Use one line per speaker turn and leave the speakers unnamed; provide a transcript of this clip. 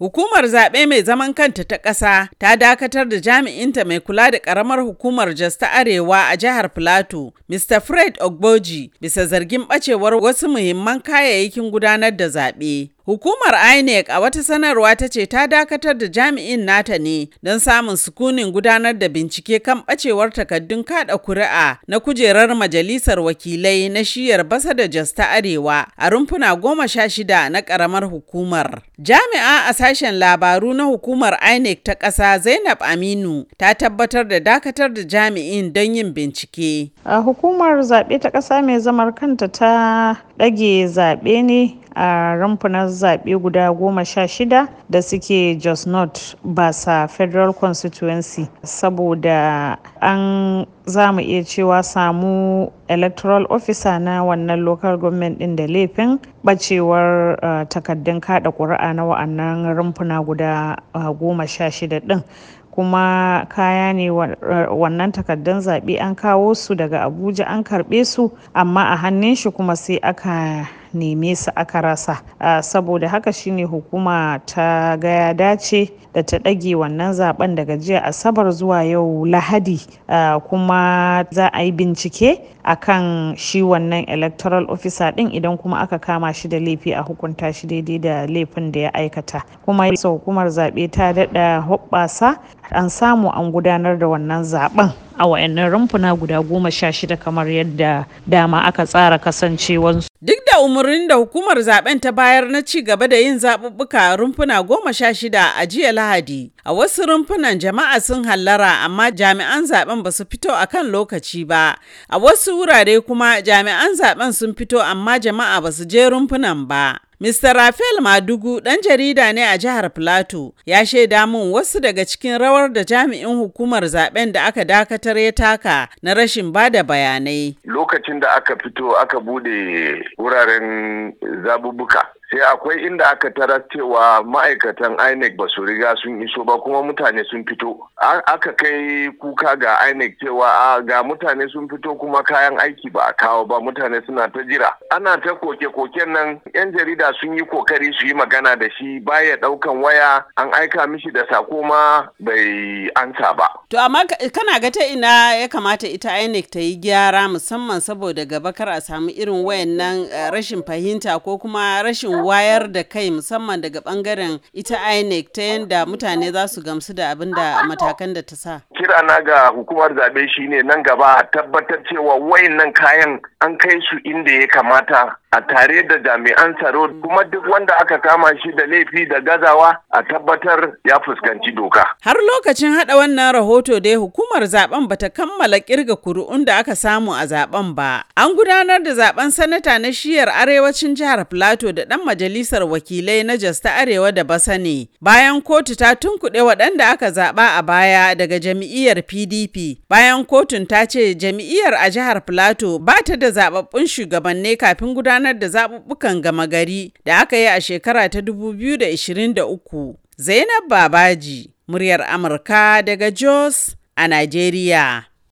Hukumar zaɓe mai zaman kanta ta ƙasa ta dakatar da jami'inta mai kula da ƙaramar hukumar Jos ta Arewa a jihar Filato, Mr. Fred Ogboji, bisa zargin ɓacewar wasu muhimman kayayyakin gudanar da zaɓe. Hukumar INEC a wata sanarwa ta ce ta dakatar da jami'in nata ne don samun sukunin gudanar da bincike kan ɓacewar takaddun kada kuri'a na kujerar majalisar wakilai na shiyar basa da Jos ta Arewa a rumfuna goma sha shida na ƙaramar hukumar. Jami'a a sashen labaru na hukumar INEC ta ƙasa Zainab Aminu ta tabbatar da dakatar da jami'in don yin bincike.
A hukumar zaɓe ta ƙasa mai zamar kanta ta ɗage zaɓe ne a rumfunan zaɓe guda goma sha shida da suke Jos North Basa Federal Constituency. Saboda an za mu iya cewa samu electoral officer na wannan local government ɗin da laifin ɓacewar uh, takaddun kaɗa ƙuri'a na wa'annan rumfuna guda goma sha shida ɗin. Kuma kaya ne wannan takardun zaɓe an kawo su daga abuja an karɓe su amma a hannun shi kuma sai aka neme su aka rasa. Saboda haka shine hukuma ta gaya dace da ta ɗage wannan zaɓen daga jiya asabar zuwa yau lahadi. Kuma za a yi bincike akan shi wannan electoral officer ɗin idan kuma aka kama shi da laifi a hukunta shi daidai da laifin da ya aikata. Kuma hukumar zaɓe ta daɗa hoɓɓasa. An samu an gudanar da wannan zaɓen a wayannan rumfuna guda goma sha shida kamar yadda dama aka tsara kasancewansu.
Duk da umarnin da hukumar zaɓen ta bayar na ci gaba da yin zaɓuɓɓuka rumfuna goma sha shida a jiya Lahadi, a wasu rumfunan jama'a sun hallara amma jami'an zaɓen ba su fito a kan lokaci ba. A wasu wurare kuma jami'an zaɓen sun fito amma jama'a ba su je rumfunan ba. Mr. Rafael Madugu ɗan jarida ne a jihar Plateau ya shaida min wasu daga cikin rawar da jami'in hukumar zaɓen da aka dakatar ya taka na rashin ba da bayanai.
Lokacin da aka fito aka buɗe wuraren zabubuka sai akwai inda aka tarar cewa ma'aikatan INEC ba su riga sun iso ba kuma mutane sun fito. Aka kai kuka ga INEC cewa ga mutane sun fito kuma kayan aiki ba a kawo ba mutane suna ta jira. Ana ta koke-koken nan yan jarida sun yi ƙoƙari su yi magana da shi baya ɗaukan waya an aika mishi da sako ma bai ansa ba.
To amma kana ga ta ina ya kamata ita INEC ta yi gyara musamman saboda gaba kar a samu irin wayannan rashin fahimta ko kuma rashin wayar da kai musamman daga ɓangaren ita INEC ta yadda mutane za su gamsu da abin da matakan da ta sa.
Kira na ga hukumar zaɓe shine nan gaba a tabbatar cewa wayannan kayan an kai su inda ya kamata a tare da jami'an tsaro kuma duk wanda aka kama shi da laifi da gazawa a tabbatar ya fuskanci doka.
Har lokacin hada wannan rahoto dai hukumar zaɓen bata kammala ƙirga kuri'un da aka samu a zaɓen ba. An gudanar da zaɓen sanata na shiyar arewacin jihar Plateau da dan majalisar wakilai na Jos ta Arewa da Basane. Bayan kotu ta tunkuɗe waɗanda aka zaɓa a baya daga jam'iyyar PDP. Bayan kotun ta ce jam'iyyar a jihar Plateau ba ta da zababbun shugabanni kafin gudanar da zaɓuɓɓukan gama gari da aka yi a shekara ta 2023. Zainab Babaji, muryar Amurka daga Jos a Najeriya.